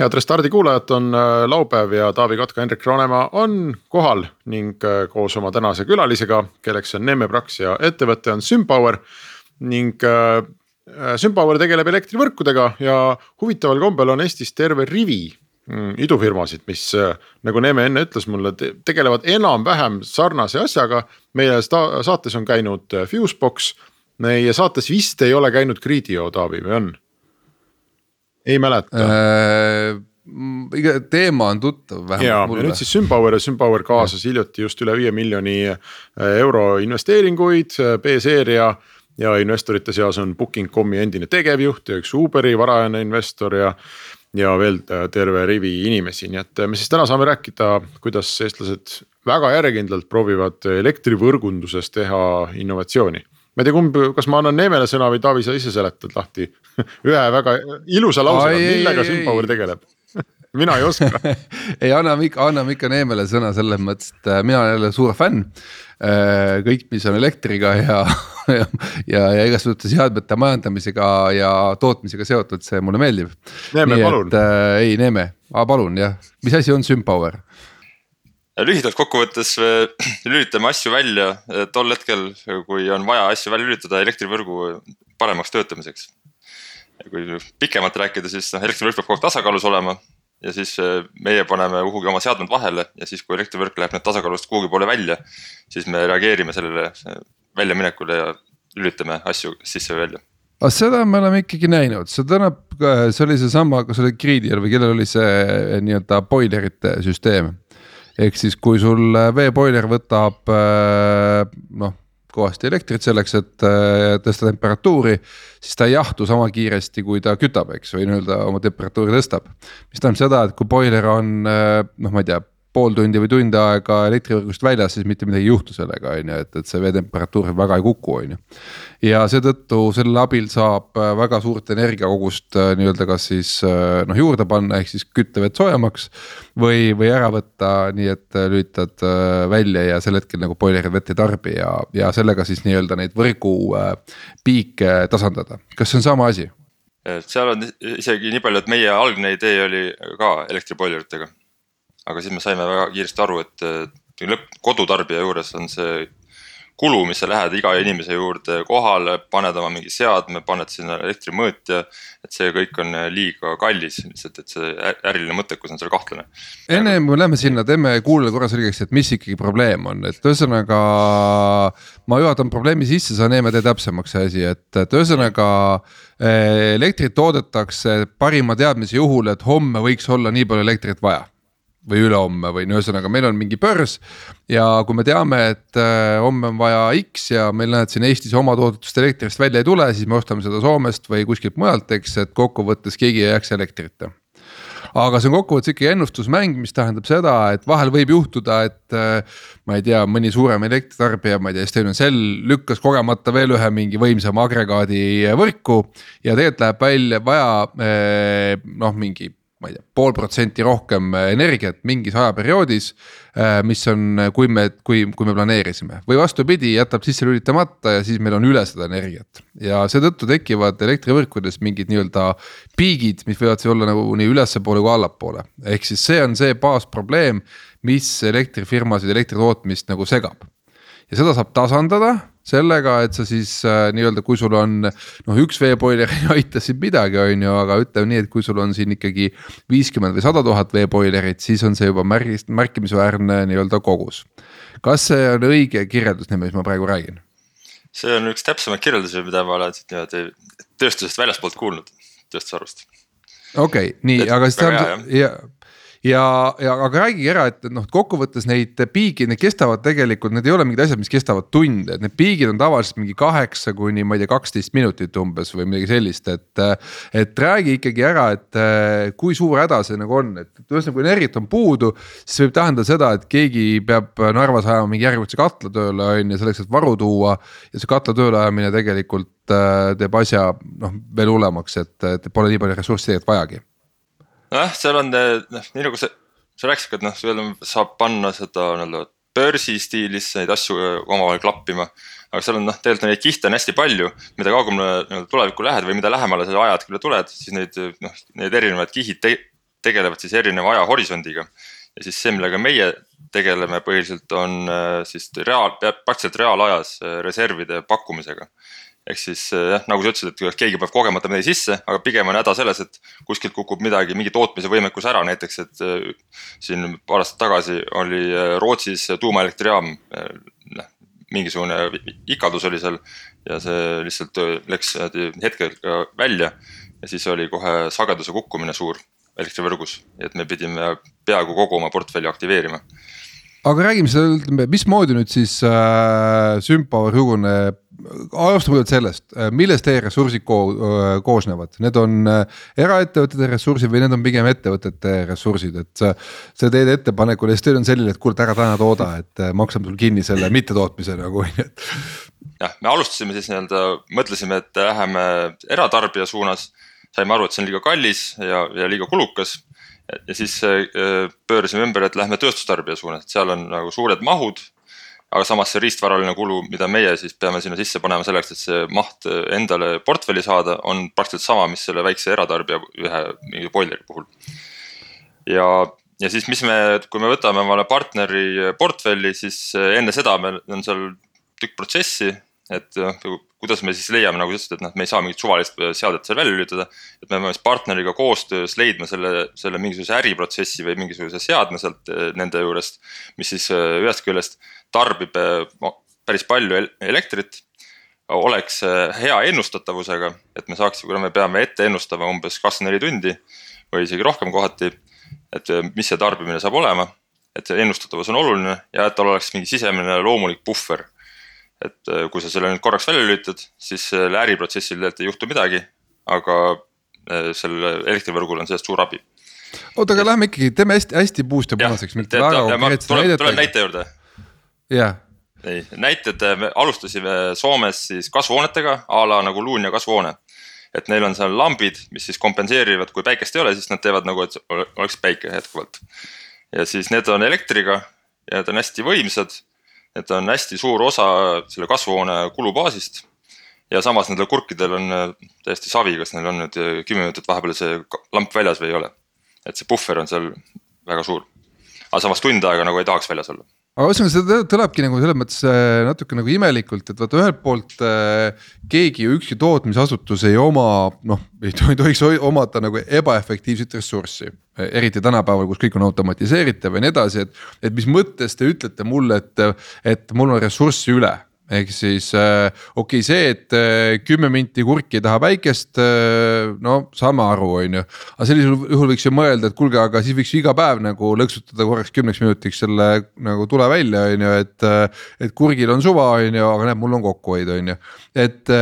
head Restardi kuulajad, on äh, laupäev ja Taavi Kotka, Hendrik Roonemaa on kohal ning äh, koos oma tänase külalisega, kelleks on Neeme Prax ja ettevõte on Sympower. ning äh, Sympower tegeleb elektrivõrkudega ja huvitaval kombel on Eestis terve rivi mm, idufirmasid, mis nagu Neeme enne ütles mulle, tegelevad enam-vähem sarnase asjaga. meie saates on käinud Fusebox, meie saates vist ei ole käinud Gridio, Taavi või on? Ei mäleta äh,. teema on tuttav vähemalt ja, mulle. ja nüüd siis Sympower ja Sympower kaasas ja. hiljuti just üle viie miljoni äh, euro investeeringuid äh, B-seeria. ja investorite seas on Booking.com'i endine tegevjuht ja üks Uberi varajane investor ja ja veel äh, terve rivi inimesi, nii et me siis täna saame rääkida, kuidas eestlased väga järjekindlalt proovivad elektrivõrgunduses teha innovatsiooni ma ei tea, kumb, kas ma annan Neemele sõna või Taavi, sa ise seletad lahti ühe väga ilusa lausega, millega Sympower tegeleb mina ei oska ei, anname ikka, anname ikka Neemele sõna selles mõttes, et äh, mina olen jälle suur fänn. Äh, kõik, mis on elektriga ja, ja, ja, ja igasuguste seadmete majandamisega ja tootmisega seotud, see mulle meeldib. Neeme, palun. Äh, ei, Neeme, palun jah, mis asi on Sympower? Lühidalt kokkuvõttes lülitame asju välja tol hetkel, kui on vaja asju välja lülitada elektrivõrgu paremaks töötamiseks. kui pikemalt rääkida, siis noh, elektrivõrk peab kogu aeg tasakaalus olema ja siis äh, meie paneme kuhugi oma seadmed vahele ja siis, kui elektrivõrk läheb nüüd tasakaalust kuhugi poole välja, siis me reageerime sellele väljaminekule ja lülitame asju sisse või välja. Aga seda me oleme ikkagi näinud, see tähendab, see oli seesama, kas oli Greedial või kellel oli see nii-öelda boilerite süsteem ehk siis, kui sul äh, veeboiler võtab äh, noh kõvasti elektrit selleks, et äh, tõsta temperatuuri, siis ta ei jahtu sama kiiresti, kui ta kütab, eks, või nii-öelda oma temperatuuri tõstab. mis tähendab seda, et kui boiler on noh, ma ei tea pool tundi või tund aega elektrivõrgust väljas, siis mitte midagi ei juhtu sellega, on ju, et, et see veetemperatuur väga ei kuku, on ju. ja seetõttu selle abil saab äh, väga suurt energiakogust äh, nii-öelda kas siis äh, noh juurde panna, ehk siis kütta vett soojemaks. või, või ära võtta, nii et lülitad välja ja sel hetkel nagu boilerid vett ei tarbi ja, ja sellega siis nii-öelda neid võrgu piike tasandada, kas see on sama asi? seal on isegi nii palju, et meie algne idee oli ka elektriboileritega aga siis me saime väga kiiresti aru, et lõpp, kodutarbija juures on see kulu, mis sa lähed iga inimese juurde kohale, paned oma mingi seadme, paned sinna elektrimõõtja. et see kõik on liiga kallis lihtsalt, et see äriline mõttekus on seal kahtlane. enne kui me läheme sinna, teeme kuulajale korra selgeks, et mis ikkagi probleem on, et ühesõnaga. ma juhatan probleemi sisse, sa Neeme tee täpsemaks see asi, et, et ühesõnaga eh, elektrit toodetakse parima teadmise juhul, et homme võiks olla nii palju elektrit vaja või ülehomme või no ühesõnaga, meil on mingi börs. ja kui me teame, et äh, homme on vaja X ja meil näed siin Eestis oma toodetust elektrist välja ei tule, siis me ostame seda Soomest või kuskilt mujalt, eks, et kokkuvõttes keegi ei jääks elektrita aga see on kokkuvõttes ikkagi ennustusmäng, mis tähendab seda, et vahel võib juhtuda, et äh, ma ei tea, mõni suurem elektritarbija, ma ei tea, Estonian Cell lükkas kogemata veel ühe mingi võimsama agregaadi võrku. ja tegelikult läheb välja vaja äh, noh, mingi ma ei tea, pool protsenti rohkem äh, energiat mingis ajaperioodis. Äh, mis on, kui me, kui, kui me planeerisime või vastupidi, jätab sisse lülitamata ja siis meil on üle seda energiat. ja seetõttu tekivad elektrivõrkudes mingid nii-öelda piigid, mis võivad siis olla nagu nii ülespoole kui allapoole. ehk siis see on see baasprobleem, mis elektrifirmasid, elektritootmist nagu segab. ja seda saab tasandada sellega, et sa siis äh, nii-öelda, kui sul on noh, üks veeboiler ei aita sind midagi, on ju, aga ütleme nii, et kui sul on siin ikkagi viiskümmend või sada tuhat veeboilerit, siis on see juba märgis, märkimisväärne nii-öelda kogus. kas see on õige kirjeldus, mis ma praegu räägin? see on üks täpsemaid kirjeldusi, mida ma olen niimoodi tööstusest väljaspoolt kuulnud, tööstusharust. okei okay,, nii, aga siis tähendab ja ja, ja aga räägige ära, et noh, kokkuvõttes neid piigid, need kestavad tegelikult, need ei ole mingid asjad, mis kestavad tunde, et need piigid on tavaliselt mingi kaheksa kuni ma ei tea, kaksteist minutit umbes või midagi sellist, et. et räägi ikkagi ära, et kui suur häda see nagu on, et ühesõnaga, kui energiat on puudu, siis võib tähendada seda, et keegi peab Narvas ajama mingi järjekordse katla tööle on ju, selleks, et varu tuua. ja see katla tööle ajamine tegelikult teeb asja noh veel hullemaks, et, et pole nii palju ressurssi tegelikult vajagi nojah, seal on noh, nii nagu sa, sa rääkisid, et noh, seal saab panna seda nii-öelda börsi stiilis neid asju omavahel klappima. aga seal on noh, tegelikult neid kihte on hästi palju, mida kaugemale nii-öelda tulevikku lähed või mida lähemale sa ajahetkele tuled, siis neid noh, need erinevad kihid te tegelevad siis erineva ajahorisondiga. ja siis see, millega meie tegeleme põhiliselt on siis reaal, praktiliselt reaalajas reservide pakkumisega ehk siis eh, jah, nagu sa ütlesid, et keegi peab kogemata midagi sisse, aga pigem on häda selles, et kuskilt kukub midagi, mingi tootmise võimekus ära, näiteks et eh, siin paar aastat tagasi oli eh, Rootsis tuumaelektrijaam. noh, mingisugune ikaldus oli seal ja see lihtsalt läks hetkel välja ja siis oli kohe sageduse kukkumine suur elektrivõrgus, et me pidime peaaegu kogu oma portfelli aktiveerima aga räägime seda, ütleme, mismoodi nüüd siis äh, Sympower juguneb alustame nüüd sellest, äh, millest teie ressursid ko äh, koosnevad, need on äh, eraettevõtete ressursid või need on pigem ettevõtete ressursid, et sa. sa teed ettepaneku ja siis teil on selline, et kuule, ära täna tooda, et maksame sul kinni selle mittetootmise nagu on ju, et. jah, me alustasime siis nii-öelda, mõtlesime, et läheme eratarbija suunas. saime aru, et see on liiga kallis ja, ja liiga kulukas ja siis pöörasime ümber, et lähme tööstustarbija suunas, et seal on nagu suured mahud aga samas see riistvaraline kulu, mida meie siis peame sinna sisse panema selleks, et see maht endale portfelli saada, on praktiliselt sama, mis selle väikse eratarbija ühe mingi boileri puhul. ja, ja siis, mis me, kui me võtame omale partneri portfelli, siis enne seda meil on seal tükk protsessi, et kuidas me siis leiame, nagu sa ütlesid, et noh, me ei saa mingit suvalist seadet seal välja lülitada. et me peame siis partneriga koostöös leidma selle, selle mingisuguse äriprotsessi või mingisuguse seadme sealt nende juurest. mis siis ühest küljest tarbib päris palju elektrit, oleks hea ennustatavusega, et me saaksime, kuna me peame ette ennustama umbes kakskümmend neli tundi või isegi rohkem kohati, et mis see tarbimine saab olema, et see ennustatavus on oluline ja et tal oleks mingi sisemine loomulik puhver. Et kui sa selle nüüd korraks välja lülitad, siis selle äriprotsessil tegelikult ei juhtu midagi, aga sellel elektrivõrgul on sellest suur abi oota, aga lähme ikkagi, teeme hästi, hästi puust ja punaseks. tuleb, tuleb näite juurde jah ei, näited, me alustasime Soomes siis kasvuhoonetega a la nagu Luunja kasvuhoone. et neil on seal lambid, mis siis kompenseerivad, kui päikest ei ole, siis nad teevad nagu, et oleks päike jätkuvalt. ja siis need on elektriga ja need on hästi võimsad. Need on hästi suur osa selle kasvuhoone kulubaasist. ja samas nendel kurkidel on äh, täiesti savi, kas neil on nüüd äh, kümme minutit vahepeal see lamp väljas või ei ole. et see puhver on seal väga suur. aga samas tund aega nagu ei tahaks väljas olla aga ühesõnaga see kõlabki nagu selles mõttes äh, natuke nagu imelikult, et vaata ühelt poolt äh, keegi ju ükski tootmisasutus ei oma noh, ei tohiks omada nagu ebaefektiivset ressurssi. eriti tänapäeval, kus kõik on automatiseeritav ja nii edasi, et, et mis mõttes te ütlete mulle, et, et mul on ressurssi üle ehk siis äh, okei okay,, see, et äh, kümme minti kurki taha päikest äh,, no saame aru, on ju. aga sellisel juhul võiks ju mõelda, et kuulge, aga siis võiks iga päev nagu lõksutada korraks kümneks minutiks selle nagu tule välja, on ju, et. Et kurgil on suva, on ju, aga näed, mul on kokkuhoid, on ju, et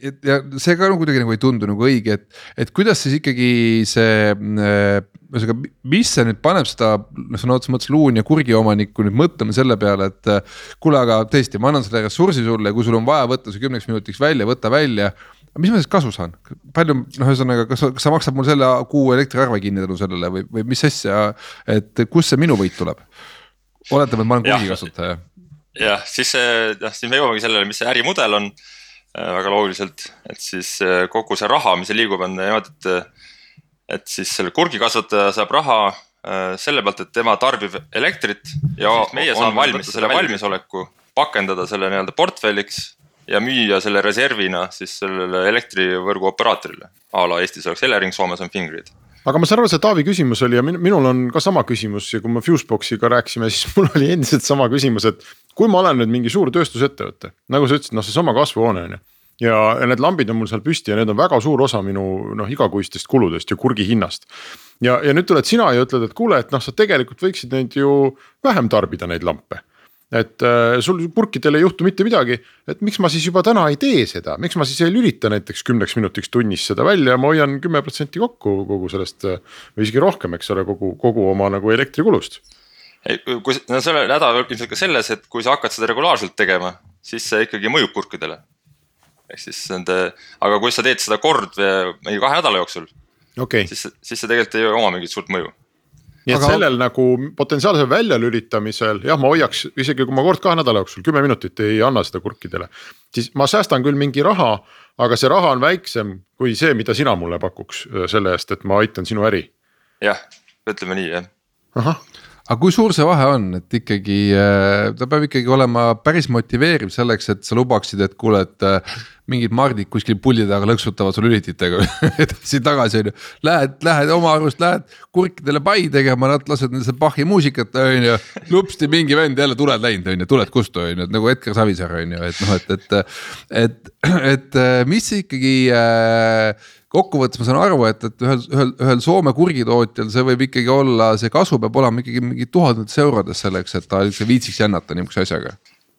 et ja see ka nagu kuidagi nagu ei tundu nagu õige, et, et kuidas siis ikkagi see äh, ühesõnaga, mis see nüüd paneb seda noh, sõna otseses mõttes luun ja kurgi omanikku nüüd mõtlema selle peale, et. kuule, aga tõesti, ma annan selle ressursi sulle ja kui sul on vaja võtta see kümneks minutiks välja, võta välja. mis ma siis kasu saan, palju noh, ühesõnaga, kas, kas sa maksad mul selle kuu elektriarve kinni tänu sellele või, või mis asja, et kust see minu võit tuleb? oletame, et ma olen kurgi kasutaja. jah, siis jah, siis me jõuamegi sellele, mis see ärimudel on äh, väga loogiliselt, et siis äh, kogu see raha, mis liigub, on niimoodi, et et siis selle kurgikasvataja saab raha äh, selle pealt, et tema tarbib elektrit ja meie saame valmis selle valmisoleku pakendada selle nii-öelda portfelliks ja müüa selle reservina siis sellele elektrivõrgu operaatorile. a la Eestis oleks Elering, Soomes on Fingrid aga ma saan aru, see Taavi küsimus oli ja minul on ka sama küsimus ja kui me Fuseboxiga rääkisime, siis mul oli endiselt sama küsimus, et kui ma olen nüüd mingi suur tööstusettevõte, nagu sa ütlesid, noh, seesama kasvuhoone on ju ja, need lambid on mul seal püsti ja need on väga suur osa minu noh igakuistest kuludest ja kurgi hinnast. ja, ja nüüd tuled sina ja ütled, et kuule, et noh, sa tegelikult võiksid neid ju vähem tarbida, neid lampe et äh, sul purkidel ei juhtu mitte midagi, et miks ma siis juba täna ei tee seda, miks ma siis ei lülita näiteks kümneks minutiks tunnis seda välja ja ma hoian kümme protsenti kokku kogu sellest. Äh, või isegi rohkem, eks ole, kogu, kogu oma nagu elektrikulust. ei, kui no selle häda ilmselt ka selles, et kui sa hakkad seda regulaarselt tegema, siis see ikkagi mõjub purkidele ehk siis nende, aga kui sa teed seda kord mingi kahe nädala jooksul okay., siis, siis see tegelikult ei oma mingit suurt mõju. Nii et aga... sellel nagu potentsiaalsel väljalülitamisel jah, ma hoiaks isegi kui ma kord kahe nädala jooksul kümme minutit ei anna seda kurkidele. siis ma säästan küll mingi raha, aga see raha on väiksem kui see, mida sina mulle pakuks äh, selle eest, et ma aitan sinu äri. jah, ütleme nii jah. ahah aga kui suur see vahe on, et ikkagi äh, ta peab ikkagi olema päris motiveeriv selleks, et sa lubaksid, et kuule, et äh, mingid mardid kuskil puldi taga lõksutavad sul lülititega edasi-tagasi on ju. Lähed, lähed oma arust lähed kurkidele pai tegema, nad lasevad nendesse Bachi muusikat on ju. lupsti mingi vend jälle tuled läinud on ju, tuled kustu on ju, et nagu Edgar Savisaar on ju, et noh, et, et. et, et mis ikkagi äh, kokkuvõttes ma saan aru, et, et ühel, ühel, ühel Soome kurgitootjal see võib ikkagi olla, see kasu peab olema ikkagi mingi tuhandetes eurodes selleks, et ta üldse viitsiks jännata niisuguse asjaga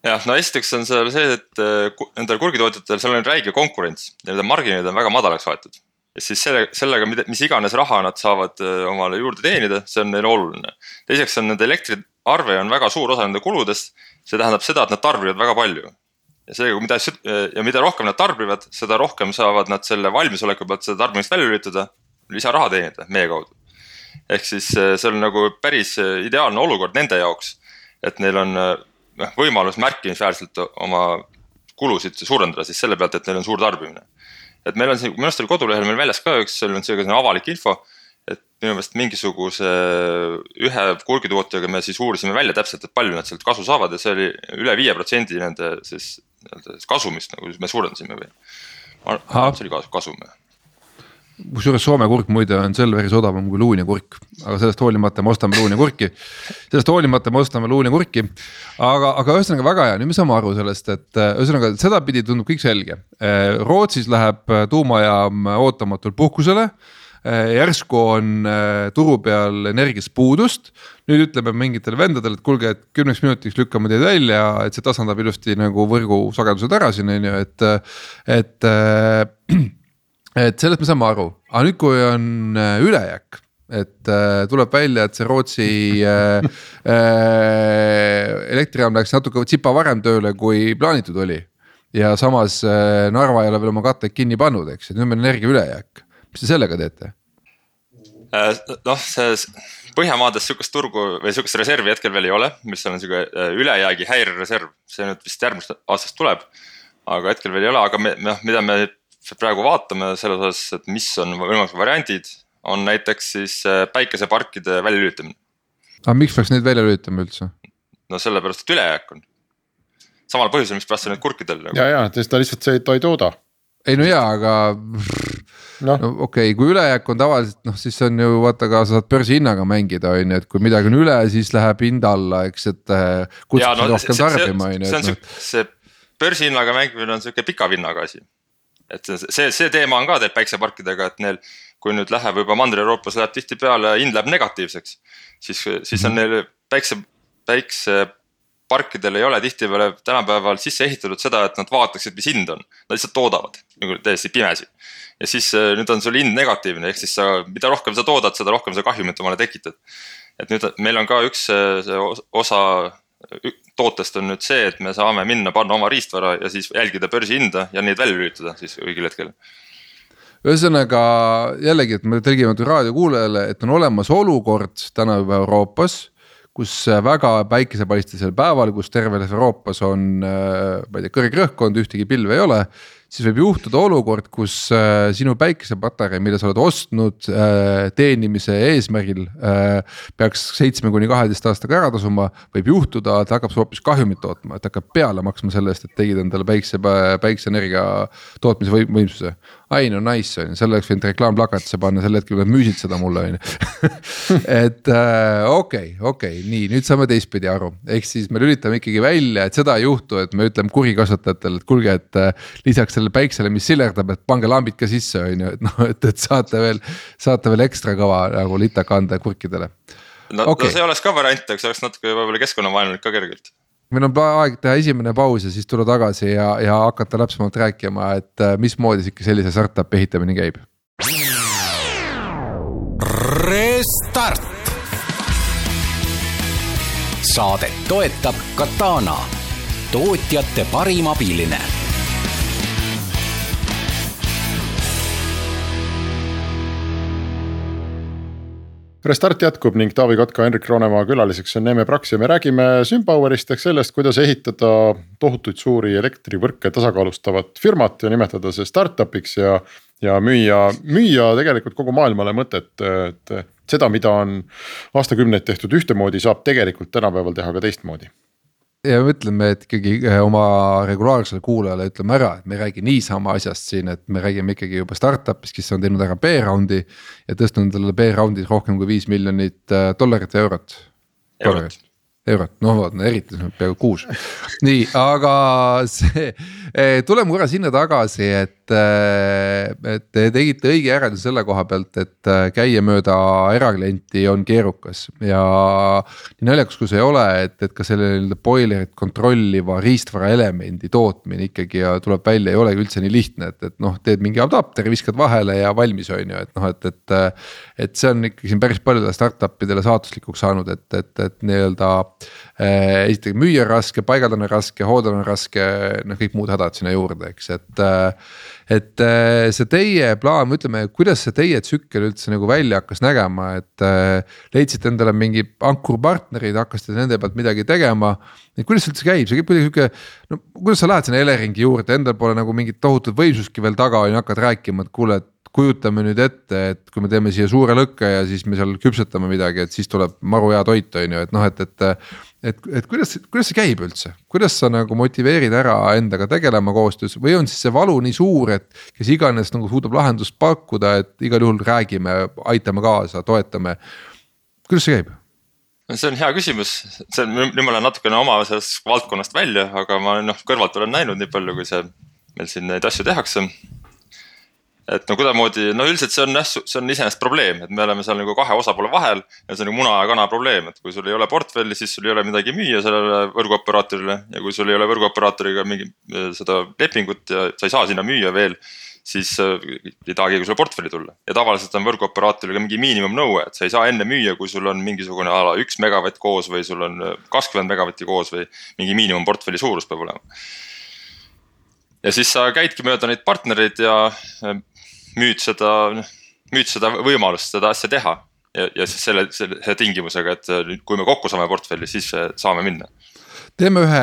jah, no esiteks on seal see, et äh, nendel kurgitootjatel, seal on räige konkurents ja nende marginid on väga madalaks aetud. ja siis selle, sellega, mis iganes raha nad saavad äh, omale juurde teenida, see on neile oluline. teiseks on nende elektriarve on väga suur osa nende kuludest. see tähendab seda, et nad tarbivad väga palju ja seega, mida ja mida rohkem nad tarbivad, seda rohkem saavad nad selle valmisoleku pealt seda tarbimist välja lülitada, lisaraha teenida meie kaudu. ehk siis eh, see on nagu päris eh, ideaalne olukord nende jaoks, et neil on eh, noh võimalus märkimisväärselt oma kulusid suurendada siis selle pealt, et neil on suur tarbimine. et meil on siin, minu arust oli kodulehel meil väljas ka üks, seal on selline avalik info et minu meelest mingisuguse ühe kurgitootjaga me siis uurisime välja täpselt, et palju nad sealt kasu saavad ja see oli üle viie protsendi nende siis nii-öelda kasumist nagu me suurendasime et see oli kasum kusjuures Soome kurk muide on Selveris odavam kui luun ja kurk, aga sellest hoolimata me ostame luun ja kurki. sellest hoolimata me ostame luun ja kurki. aga, aga ühesõnaga väga hea, nüüd me saame aru sellest, et ühesõnaga sedapidi tundub kõik selge. Rootsis läheb tuumajaam ootamatult puhkusele Äh, järsku on äh, turu peal energiast puudust. nüüd ütleme mingitele vendadele, et kuulge, et kümneks minutiks lükkame teid välja, et see tasandab ilusti nagu võrgu sagedused ära siin on ju, et, et. Äh, et sellest me saame aru, aga nüüd, kui on ülejääk et äh, tuleb välja, et see Rootsi äh, äh, elektrijaam läks natuke tsipa varem tööle, kui plaanitud oli. ja samas äh, Narva ei ole veel oma katteid kinni pannud, eks, et nüüd on meil energia ülejääk mis te sellega teete? Äh, noh, see Põhjamaades sihukest turgu või sihukest reservi hetkel veel ei ole, mis on sihuke äh, ülejäägi häirereserv, see nüüd vist järgmisest aastast tuleb. aga hetkel veel ei ole, aga me, noh, mida me praegu vaatame selles osas, et mis on võimalikud variandid, on näiteks siis äh, päikeseparkide väljalülitamine. aga miks peaks neid välja lülitama üldse? no sellepärast, et ülejääk on. samal põhjusel, mispärast sa nüüd kurkidel nagu. ja, ja, sest ta lihtsalt see, ta ei tooda. ei no jaa, aga no, no okei okay,, kui ülejääk on tavaliselt noh, siis on ju vaata ka sa saad börsihinnaga mängida, on ju, et kui midagi on üle, siis läheb hind alla, eks, et äh, kutsud no, rohkem tarbima, on ju. see on sihuke, noh. see börsihinnaga mängimine on sihuke pika vinnaga asi. et see, see teema on ka teil päikseparkidega, et neil, kui nüüd läheb juba Mandri-Euroopas läheb tihtipeale, hind läheb negatiivseks. siis, siis on mhm. neil päikse, päikseparkidel ei ole tihtipeale tänapäeval sisse ehitatud seda, et nad vaataksid, mis hind on, nad lihtsalt toodavad nagu täiesti pimesi. Ja siis äh, nüüd on sul hind negatiivne, ehk siis sa, mida rohkem sa toodad, seda rohkem sa kahjumit omale tekitad. et nüüd meil on ka üks äh, osa tootest on nüüd see, et me saame minna, panna oma riistvara ja siis jälgida börsihinda ja neid välja lülitada siis õigel hetkel. Ühesõnaga jällegi, et me tõlgime raadiokuulajale, et on olemas olukord täna juba Euroopas kus väga päikesepaistelisel päeval, kus terves Euroopas on, äh, ma ei tea, kõrge rõhkkond, ühtegi pilve ei ole siis võib juhtuda olukord, kus äh, sinu päikesepatarei, mille sa oled ostnud äh, teenimise eesmärgil äh,. peaks seitsme kuni kaheteist aastaga ära tasuma, võib juhtuda, et hakkab hoopis kahjumit tootma, et hakkab peale maksma selle eest, et tegid endale päikse, päikseenergia tootmise võim võimsuse. Ai no nice on ju, selle oleks võinud reklaamplakatisse panna sel hetkel, kui nad müüsid seda mulle on ju. et äh, okei okei nii nüüd saame teistpidi aru, ehk siis me lülitame ikkagi välja, et seda ei juhtu, et me ütleme kurikasutajatele, et kuulge, et äh, lisaks sellele päiksele, mis sillerdab, et pange lambid ka sisse, on ju, et noh, et, et saate veel, saate veel ekstra kõva nagu litaka anda kurkidele. no okay. no see oleks ka variant, eks oleks natuke võib-olla keskkonnavaenulik ka kergelt meil on aeg teha esimene paus ja siis tulla tagasi ja, ja hakata täpsemalt rääkima, et äh, mismoodi sihuke sellise startup'i ehitamine käib. Restart. saadet toetab Katana, tootjate parim abiline Restart jätkub ning Taavi Kotka, Henrik Roonemaa külaliseks on Neeme Praks ja me räägime Sympowerist ehk sellest, kuidas ehitada tohutuid suuri elektrivõrke tasakaalustavat firmat ja nimetada see startup'iks ja. ja müüa, müüa tegelikult kogu maailmale mõtet, et seda, mida on aastakümneid tehtud ühtemoodi, saab tegelikult tänapäeval teha ka teistmoodi ja me ütleme, et ikkagi äh, oma regulaarsele kuulajale ütleme ära, et me ei räägi niisama asjast siin, et me räägime ikkagi juba startup'ist, kes on teinud ära B-round'i. ja tõstnud endale B-round'is rohkem kui viis miljonit äh, dollarit ja eurot. eurot eurot, noh vot no, eriti peaaegu kuus. nii, aga see, eh, tuleme korra sinna tagasi, et, et te tegite õige järelduse selle koha pealt, et eh, käia mööda eraklienti on keerukas ja. nii naljakas kui see ei ole, et, et ka selle nii-öelda boilerit kontrolliva riistvara elemendi tootmine ikkagi ja tuleb välja, ei olegi üldse nii lihtne, et, et noh, teed mingi adapteri, viskad vahele ja valmis on ju, et noh, et, et. et see on ikkagi siin päris paljudele startup idele saatuslikuks saanud, et, et, et nii-öelda esiteks müüa on raske, paigaldamine on raske, hooldamine on raske, noh, kõik muud hädad sinna juurde, eks, et. Äh, et äh, see teie plaan, või ütleme, kuidas see teie tsükkel üldse nagu välja hakkas nägema, et leidsite endale mingi ankurpartnerid, hakkasite nende pealt midagi tegema. et kuidas see üldse käib, see käib kuidagi sihuke, no kuidas sa lähed sinna Eleringi juurde, endal pole nagu mingit tohutut võimsustki veel taga on ju, hakkad rääkima, et kuule, et kujutame nüüd ette, et kui me teeme siia suure lõkke ja siis me seal küpsetame midagi, et siis tuleb maru hea toit, on ju, et noh, et, et. Et, et kuidas, kuidas see käib üldse, kuidas sa nagu motiveerid ära endaga tegelema koostöös või on siis see valu nii suur, et. kes iganes nagu suudab lahendust pakkuda, et igal juhul räägime, aitame kaasa, toetame. kuidas see käib? see on hea küsimus, see on, nüüd ma lähen natukene oma sellest valdkonnast välja, aga ma noh kõrvalt olen näinud nii palju, kui see meil siin neid asju tehakse et no kuidagimoodi, no üldiselt see on jah, see on iseenesest probleem, et me oleme seal nagu kahe osapoole vahel ja see on nagu muna ja kana probleem, et kui sul ei ole portfelli, siis sul ei ole midagi müüa sellele võrguoperaatorile. ja kui sul ei ole võrguoperaatoriga mingi seda lepingut ja sa ei saa sinna müüa veel, siis äh, ei taha keegi sulle portfelli tulla. ja tavaliselt on võrguoperaatoril ka mingi miinimumnõue, et sa ei saa enne müüa, kui sul on mingisugune a la üks megavatt koos või sul on äh, kakskümmend megavatti koos või mingi miinimumportfelli suurus peab olema ja siis sa käidki mööda neid partnereid ja äh, müüd seda, müüd seda võimalust seda asja teha. ja, ja siis selle, selle tingimusega, et äh, kui me kokku saame portfelli, siis äh, saame minna teeme ühe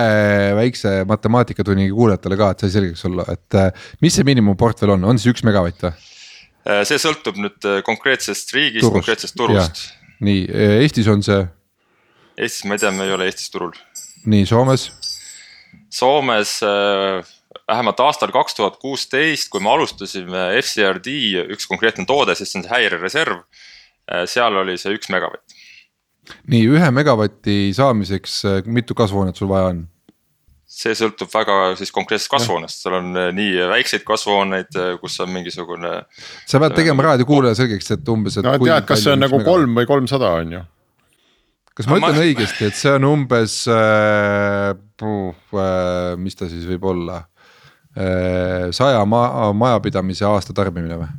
väikse matemaatikatunnigi kuulajatele ka, et see selgeks olla, et äh, mis see miinimumportfell on, on siis üks megavatt või? see sõltub nüüd konkreetsest riigist, konkreetsest turust. nii, Eestis on see? Eestis ma ei tea, me ei ole Eestis turul. nii, Soomes? Soomes äh, vähemalt aastal kaks tuhat kuusteist, kui me alustasime FCRD, üks konkreetne toode, siis see on see häirereserv. Äh, seal oli see üks megavatt. nii ühe megavati saamiseks, äh, mitu kasvuhoonet sul vaja on? see sõltub väga siis konkreetsest kasvuhoonest, seal on äh, nii väikseid kasvuhooneid, kus on mingisugune. sa pead tegema raadiokuulaja selgeks, et umbes, et. no tead, kas see on nagu kolm või kolmsada on ju kas ma ütlen ma... õigesti, et see on umbes äh,, äh, mis ta siis võib olla Äh, saja ma majapidamise aasta tarbimine või?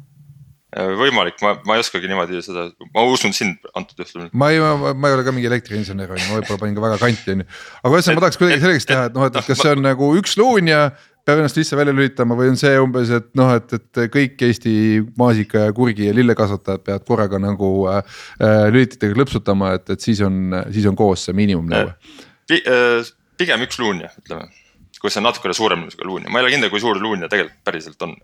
Äh, võimalik, ma, ma ei oskagi niimoodi seda, ma usun sind antud juhul. ma ei, ma ei ole ka mingi elektriinsener on ju, ma võib-olla panin ka väga kanti on ju. aga ühesõnaga ma tahaks kuidagi selgeks teha, et noh, et kas see on nagu üks luun ja peab ennast lihtsalt välja lülitama või on see umbes, et noh, et, et kõik Eesti maasika ja kurgi ja lillekasvatajad peavad korraga nagu äh, äh lülititega klõpsutama, et, et siis on, siis on koos see miinimumnõue. pigem üks luun jah, ütleme kui see on natukene suurem luun ja ma ei ole kindel, kui suur luun ja tegelikult päriselt on.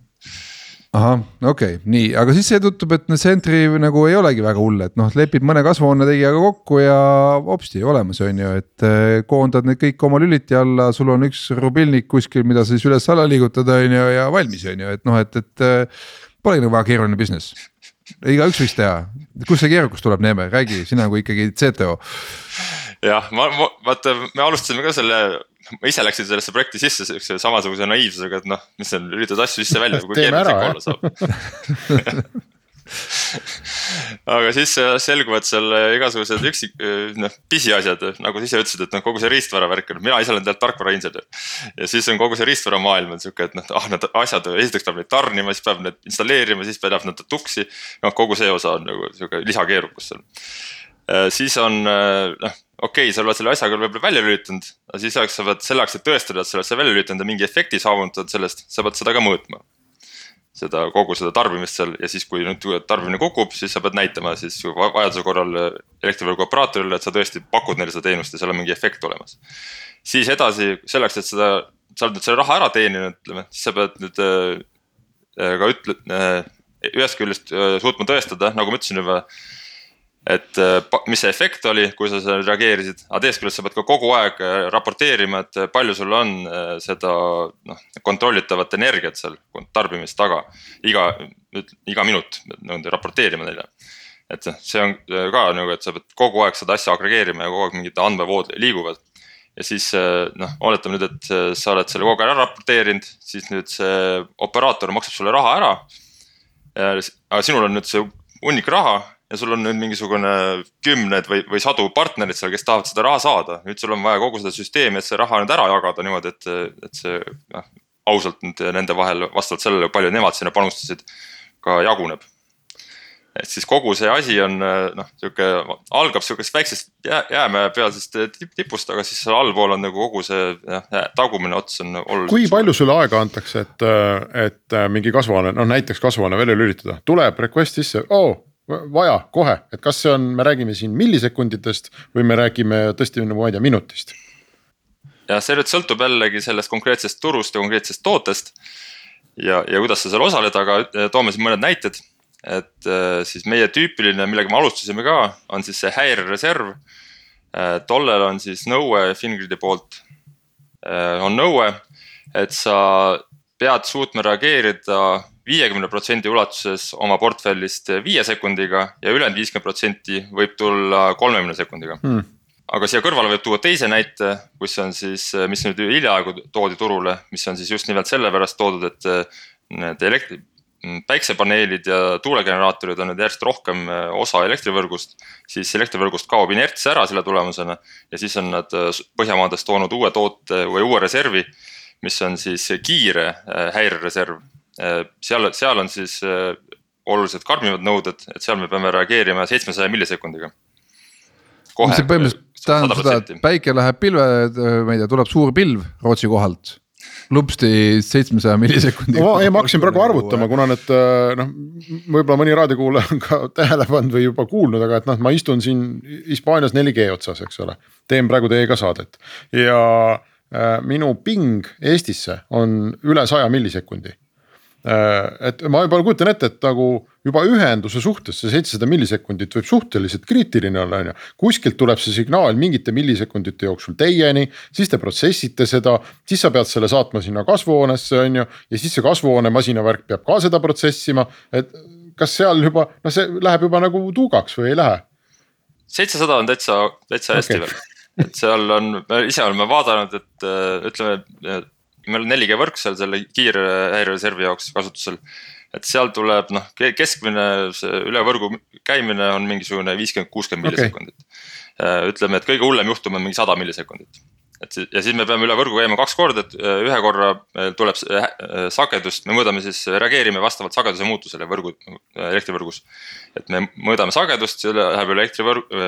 ahah, okei okay,, nii, aga siis see tundub, et see entry nagu ei olegi väga hull, et noh, lepid mõne kasvuhoonetegijaga kokku ja hopsti olemas on ju, et eh, koondad need kõik oma lüliti alla, sul on üks rubilnik kuskil, mida sa siis üles-alla liigutad, on ju, ja valmis on ju, et noh, et, et. Eh, polegi nagu väga keeruline business, igaüks võiks teha, kust see keerukus tuleb, Neeme, räägi, sina kui ikkagi CTO. jah, ma, ma vaata, me alustasime ka selle ma ise läksin sellesse projekti sisse siukse samasuguse naiivsusega, et noh, mis seal üritad asju sisse-välja, kui keeruline see olla saab aga siis selguvad seal igasugused üksik, noh pisiasjad, nagu sa ise ütlesid, et noh, kogu see riistvara värk mina ise olen tegelikult tarkvarainsener. ja siis on kogu see riistvaramaailm on sihuke, et noh, ah need asjad, esiteks peab neid tarnima, siis peab need installeerima, siis peab nad tuksi. noh, kogu see osa on nagu sihuke lisakeerukus seal. siis on noh okei okay,, sa oled selle asja küll võib-olla välja lülitanud, aga siis sa pead selleks, et tõestada, et sa oled selle välja lülitanud ja mingi efekti saavutanud sellest, sa pead seda ka mõõtma. seda kogu seda tarbimist seal ja siis, kui nüüd tarbimine kukub, siis sa pead näitama siis vajaduse korral elektrivõrgu operaatorile, et sa tõesti pakud neile seda teenust ja seal on mingi efekt olemas. siis edasi selleks, et seda, sa oled nüüd selle raha ära teeninud, ütleme, siis sa pead nüüd äh, ka ütle äh,, ühest küljest äh, suutma tõestada, nagu ma ütlesin juba et äh, mis see efekt oli, kui sa sellele reageerisid, aga teisest küljest sa pead ka kogu aeg äh, raporteerima, et äh, palju sul on seda noh, kontrollitavat energiat seal tarbimist taga. iga, iga minut niimoodi raporteerima neile. et see on ka nagu, et sa pead kogu aeg seda asja agregeerima ja kogu aeg mingid andmevood liiguvad. ja siis noh, oletame nüüd, et sa oled selle kogu aeg ära raporteerinud, siis nüüd see operaator maksab sulle raha ära. aga sinul on nüüd see hunnik raha ja sul on nüüd mingisugune kümned või, või sadu partnerid seal, kes tahavad seda raha saada. nüüd sul on vaja kogu seda süsteemi, et see raha nüüd ära jagada niimoodi, et, et see noh, ausalt nüüd nende vahel vastavalt sellele, palju nemad sinna panustasid, ka jaguneb. et siis kogu see asi on noh, sihuke algab sihukesest väiksest jää, jäämäe pealsest tipust, aga siis seal allpool on nagu kogu see jah, tagumine ots on oluliselt. kui palju sulle aega antakse, et, et mingi kasvuhoone, noh näiteks kasvuhoone välja lülitada, tuleb request sisse, oo vaja kohe, et kas see on, me räägime siin millisekunditest või me räägime tõesti nagu ma ei tea, minutist? ja see nüüd sõltub jällegi sellest konkreetsest turust ja konkreetsest tootest. ja, ja kuidas sa seal osaled, aga äh, toome siin mõned näited. et äh, siis meie tüüpiline, millega me alustasime ka, on siis see häirereserv. Äh, tollel on siis nõue Fingridi poolt, on nõue, et sa pead suutma reageerida viiekümne protsendi ulatuses oma portfellist viie sekundiga ja ülejäänud viiskümmend protsenti võib tulla kolmekümne sekundiga hmm. aga siia kõrvale võib tuua teise näite, kus on siis, mis nüüd hiljaaegu toodi turule, mis on siis just nimelt sellepärast toodud, et need elektri, päiksepaneelid ja tuulegeneraatorid on nüüd järjest rohkem osa elektrivõrgust. siis elektrivõrgust kaob inerts ära selle tulemusena ja siis on nad Põhjamaadest toonud uue toote või uue reservi, mis on siis kiire häirereserv Äh, seal, seal on siis äh, oluliselt karmimad nõuded, et seal me peame reageerima seitsmesaja millisekundiga. see põhimõtteliselt tähendab seda, et päike läheb pilve, äh, ma ei tea, tuleb suur pilv Rootsi kohalt lupsti seitsmesaja millisekundiga. ma, ei ma hakkasin praegu arvutama, kuna need noh, võib-olla mõni raadiokuulaja on ka tähele pannud või juba kuulnud, aga et noh, ma istun siin Hispaanias 4G otsas, eks ole. teen praegu teiega saadet ja äh, minu ping Eestisse on üle saja millisekundi Äh, et ma juba kujutan ette, et nagu juba ühenduse suhtes see seitsesada millisekundit võib suhteliselt kriitiline olla, on ju. kuskilt tuleb see signaal mingite millisekundite jooksul teieni, siis te protsessite seda, siis sa pead selle saatma sinna kasvuhoonesse, on ju. ja siis see kasvuhoone masinavärk peab ka seda protsessima, et kas seal juba, noh, see läheb juba nagu tuugaks või ei lähe? seitsesada on täitsa, täitsa hästi okay. veel, et seal on, me ise oleme vaadanud, et ütleme meil on 4G võrk seal selle kiire häirereservi jaoks kasutusel. et seal tuleb noh, keskmine see üle võrgu käimine on mingisugune viiskümmend, kuuskümmend okay. millisekundit. Äh, ütleme, et kõige hullem juhtum on mingi sada millisekundit. et ja siis me peame üle võrgu käima kaks korda, et äh, ühe korra äh, tuleb sagedust, me mõõdame siis, reageerime vastavalt sageduse muutusele võrgu, elektrivõrgus. et me mõõdame sagedust, see läheb üle elektrivõrgu,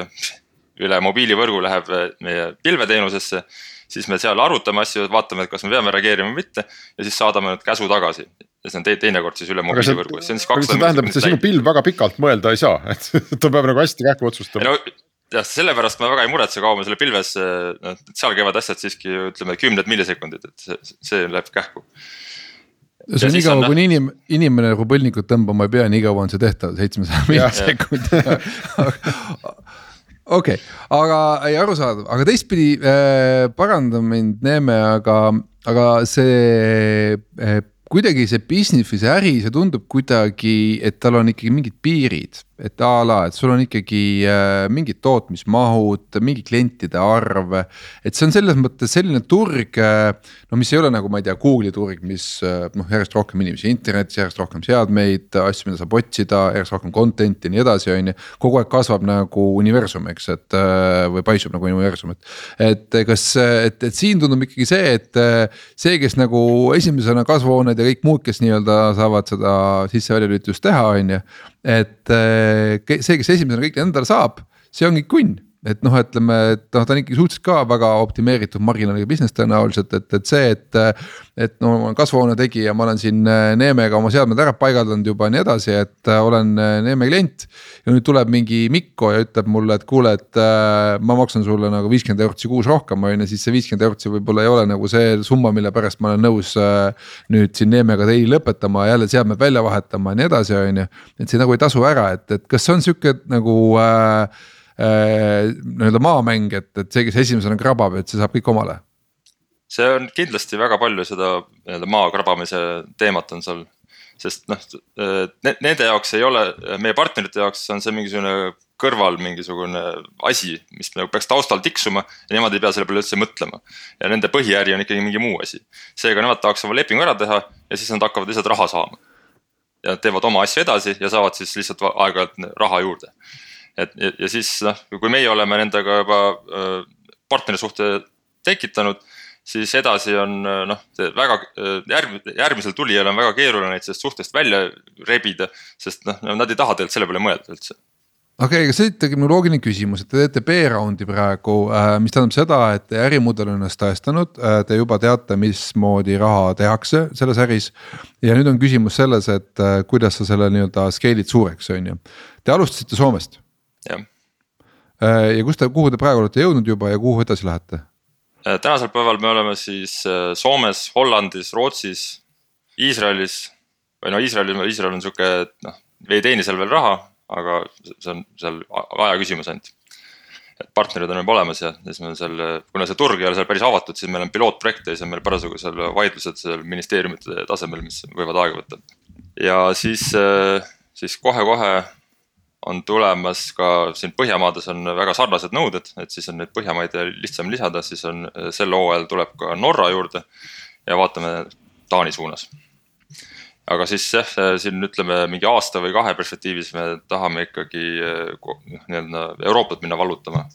üle mobiilivõrgu läheb meie pilveteenusesse siis me seal arutame asju, vaatame, et kas me peame reageerima või mitte ja siis saadame need käsu tagasi. ja see on te teinekord siis üle mobiilivõrgu, see on siis kakssada. see tähendab, et see sinu pilv väga pikalt mõelda ei saa, et ta peab nagu hästi kähku otsustama. No, jah, sellepärast ma väga ei muretse, kaua me selle pilves, noh seal käivad asjad siiski ütleme kümned millisekundid, et see, see läheb kähku. see on nii kaua, kuni inim-, inimene nagu põlnikut tõmbama ei pea, nii kaua on see tehtav, seitsmesaja millisekundiga okei okay., aga arusaadav, aga teistpidi äh, paranda mind Neeme, aga, aga see äh, kuidagi see business või see äri, see tundub kuidagi, et tal on ikkagi mingid piirid et a la, et sul on ikkagi äh, mingid tootmismahud, mingi klientide arv. et see on selles mõttes selline turg, äh, no mis ei ole nagu ma ei tea, Google'i turg, mis äh, noh, järjest rohkem inimesi internetis, järjest rohkem seadmeid, asju, mida saab otsida, järjest rohkem content'i ja nii edasi, on ju. kogu aeg kasvab nagu universum, eks, et äh, või paisub nagu universum, et. et kas, et, et siin tundub ikkagi see, et äh, see, kes nagu esimesena kasvuhooned ja kõik muud, kes nii-öelda saavad seda sisse-väljalülitust teha, on ju et eh, see, kes esimesena kõik endale saab, see ongi kunn et noh, ütleme, et noh, ta on ikkagi suhteliselt ka väga optimeeritud marginaaliga business tõenäoliselt, et, et see, et. et no ma olen kasvuhoone tegija, ma olen siin eh, Neemega oma seadmed ära paigaldanud juba ja nii edasi, et eh, olen Neeme klient. ja nüüd tuleb mingi Mikko ja ütleb mulle, et kuule, et ma maksan sulle nagu viiskümmend eurot kuus rohkem, on ju, siis see viiskümmend eurot võib-olla ei ole nagu see summa, mille pärast ma olen nõus. nüüd siin Neemega teili lõpetama, jälle seadmed välja vahetama ja nii edasi, on ju, et see nagu ei tasu ära, et, et kas see on sihuke nagu äh, Äh, nii-öelda maamäng, et, et see, kes esimesena krabab, et see saab kõik omale? see on kindlasti väga palju seda nii-öelda maa krabamise teemat on seal. sest noh ne,, nende jaoks ei ole, meie partnerite jaoks on see mingisugune kõrval mingisugune asi, mis nagu peaks taustal tiksuma ja nemad ei pea selle peale üldse mõtlema. ja nende põhiäri on ikkagi mingi muu asi. seega nemad tahaks oma lepingu ära teha ja siis nad hakkavad lihtsalt raha saama. ja teevad oma asju edasi ja saavad siis lihtsalt aeg-ajalt raha juurde et ja, ja siis noh, kui meie oleme nendega juba partnersuhte tekitanud, siis edasi on noh, väga järg, järgmisel tulijal on väga keeruline neid sellest suhtest välja rebida, sest noh, nad ei taha tegelikult selle peale mõelda üldse okei okay,, aga see ikkagi minu loogiline küsimus, et te teete B-raundi praegu, mis tähendab seda, et teie ärimudel on ennast tõestanud, te juba teate, mismoodi raha tehakse selles äris. ja nüüd on küsimus selles, et kuidas sa selle nii-öelda scale'id suureks, on ju. Te alustasite Soomest jah. Äh, ja kus te, kuhu te praegu olete jõudnud juba ja kuhu edasi lähete? Äh, tänasel päeval me oleme siis äh, Soomes, Hollandis, Rootsis, Iisraelis. või no Iisraelil, Iisrael on sihuke, et noh, ei teeni seal veel raha, aga see on seal aja küsimus ainult. et partnerid on juba olemas ja siis meil seal, kuna see turg ei ole seal päris avatud, siis meil on pilootprojekte ja siis on meil parasjagu seal vaidlused seal ministeeriumite tasemel, mis võivad aega võtta. ja siis, siis kohe-kohe on tulemas ka siin Põhjamaades on väga sarnased nõuded, et siis on neid Põhjamaid lihtsam lisada, siis on sel hooajal tuleb ka Norra juurde ja vaatame Taani suunas. aga siis jah, siin ütleme mingi aasta või kahe perspektiivis me tahame ikkagi noh, nii-öelda Euroopat minna vallutama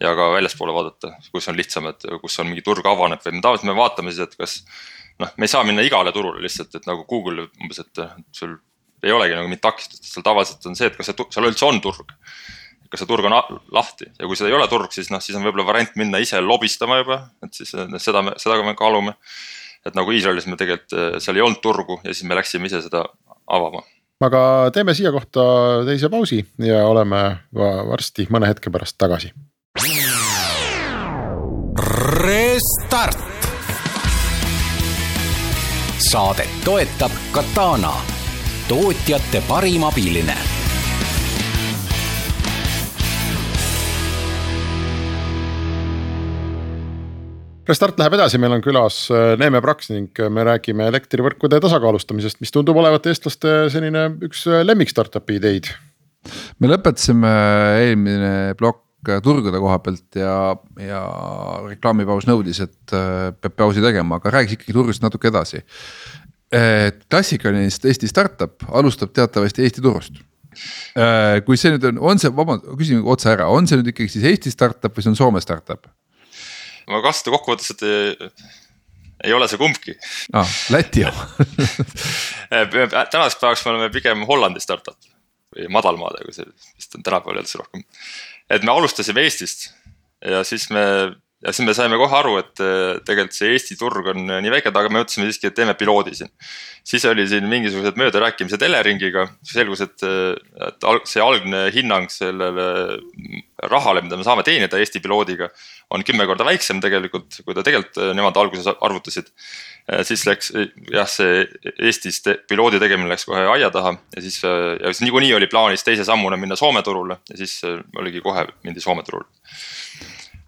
ja ka väljaspoole vaadata, kus on lihtsam, et kus on mingi turg avaneb või me tavaliselt me vaatame siis, et kas noh, me ei saa minna igale turule lihtsalt, et nagu Google umbes, et sul ei olegi nagu mingit takistust, seal tavaliselt on see, et kas see, seal üldse on turg. kas see turg on lahti ja kui seda ei ole turg, siis noh, siis on võib-olla variant minna ise lobistama juba, et siis seda me, seda me kaalume. et nagu Iisraelis me tegelikult, eh, seal ei olnud turgu ja siis me läksime ise seda avama. aga teeme siia kohta teise pausi ja oleme varsti mõne hetke pärast tagasi. Restart saadet toetab Katana tootjate parim abiline. Restart läheb edasi, meil on külas äh, Neeme Praks ning äh, me räägime elektrivõrkude tasakaalustamisest, mis tundub olevat eestlaste selline üks äh, lemmik startup'i ideid. me lõpetasime eelmine plokk turgude koha pealt ja, ja reklaamipaus nõudis, et peab pausi tegema, aga räägiks ikkagi turgust natuke edasi klassikaline Eesti startup alustab teatavasti Eesti turust. Äh, kui see nüüd on, on see, vabandust, küsin otse ära, on see nüüd ikkagi siis Eesti startup või see on Soome startup? ma kasutan kokkuvõttes, et ei, ei ole see kumbki ah,. Läti oma tänaseks päevaks me oleme pigem Hollandi startup või madalmaade, kui see vist on tänapäeval üldse rohkem. et me alustasime Eestist ja siis me ja siis me saime kohe aru, et äh, tegelikult see Eesti turg on nii väike, aga me mõtlesime siiski, et teeme piloodi siin. siis oli siin mingisugused möödarääkimised Eleringiga, selgus, et, et see algne hinnang sellele rahale, mida me saame teenida Eesti piloodiga. on kümme korda väiksem tegelikult, kui ta tegelikult nemad alguses arvutasid. siis läks jah, see Eestis te, piloodi tegemine läks kohe aia taha ja siis, ja siis niikuinii oli plaanis teise sammuna minna Soome turule ja siis oligi kohe mindi Soome turule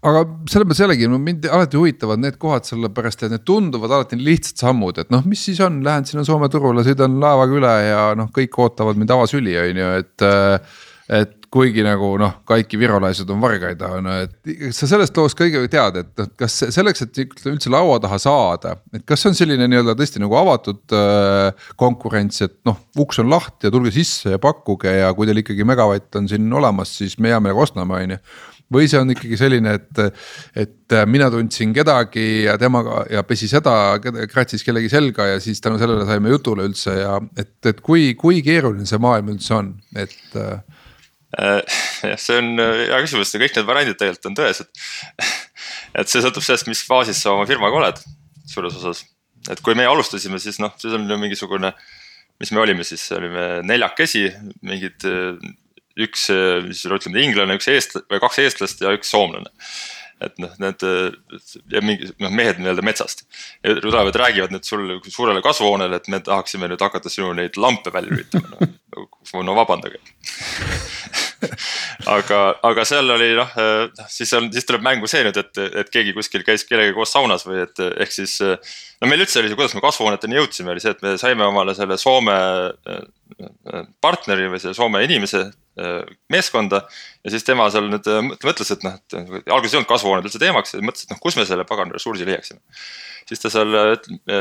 aga selles mõttes jällegi mind alati huvitavad need kohad, sellepärast et need tunduvad alati lihtsad sammud, et noh, mis siis on, lähen sinna Soome turule, sõidan laevaga üle ja noh, kõik ootavad mind avasüli, on ju, et. et kuigi nagu noh, kaikki virolaised on vargaid, on ju, et sa sellest loost kõige tead, et noh, kas selleks, et üldse laua taha saada, et kas on selline nii-öelda tõesti nagu avatud äh, konkurents, et noh, uks on lahti ja tulge sisse ja pakkuge ja kui teil ikkagi megavatt on siin olemas, siis me hea meelega ostame, on ju või see on ikkagi selline, et, et mina tundsin kedagi ja temaga ja pesi seda, kratsis kellegi selga ja siis tänu sellele saime jutule üldse ja et, et kui, kui keeruline see maailm üldse on, et äh, jah, see on hea küsimus, kõik need variandid tegelikult on tõesed. et see sõltub sellest, mis faasis sa oma firmaga oled suures osas. et kui meie alustasime, siis noh, siis on mingisugune, mis me olime siis, olime neljakesi, mingid üks, mis ütleme, inglane, üks eestlane või kaks eestlast ja üks soomlane. et noh, need ja mingi noh, mehed nii-öelda metsast. ja tulevad, räägivad nüüd sulle suurele kasvuhoonele, et me tahaksime nüüd hakata sinu neid lampe välja lülitama, no, no vabandage aga, aga seal oli noh, siis on, siis tuleb mängu see nüüd, et, et keegi kuskil käis kellegagi koos saunas või et ehk siis. no meil üldse oli see, kuidas me kasvuhooneteni jõudsime, oli see, et me saime omale selle Soome partneri või selle Soome inimese meeskonda. ja siis tema seal nüüd mõtles, et noh, et alguses ei olnud kasvuhooned üldse teemaks mõtles, et noh, kus me selle pagan ressursi leiaksime. siis ta seal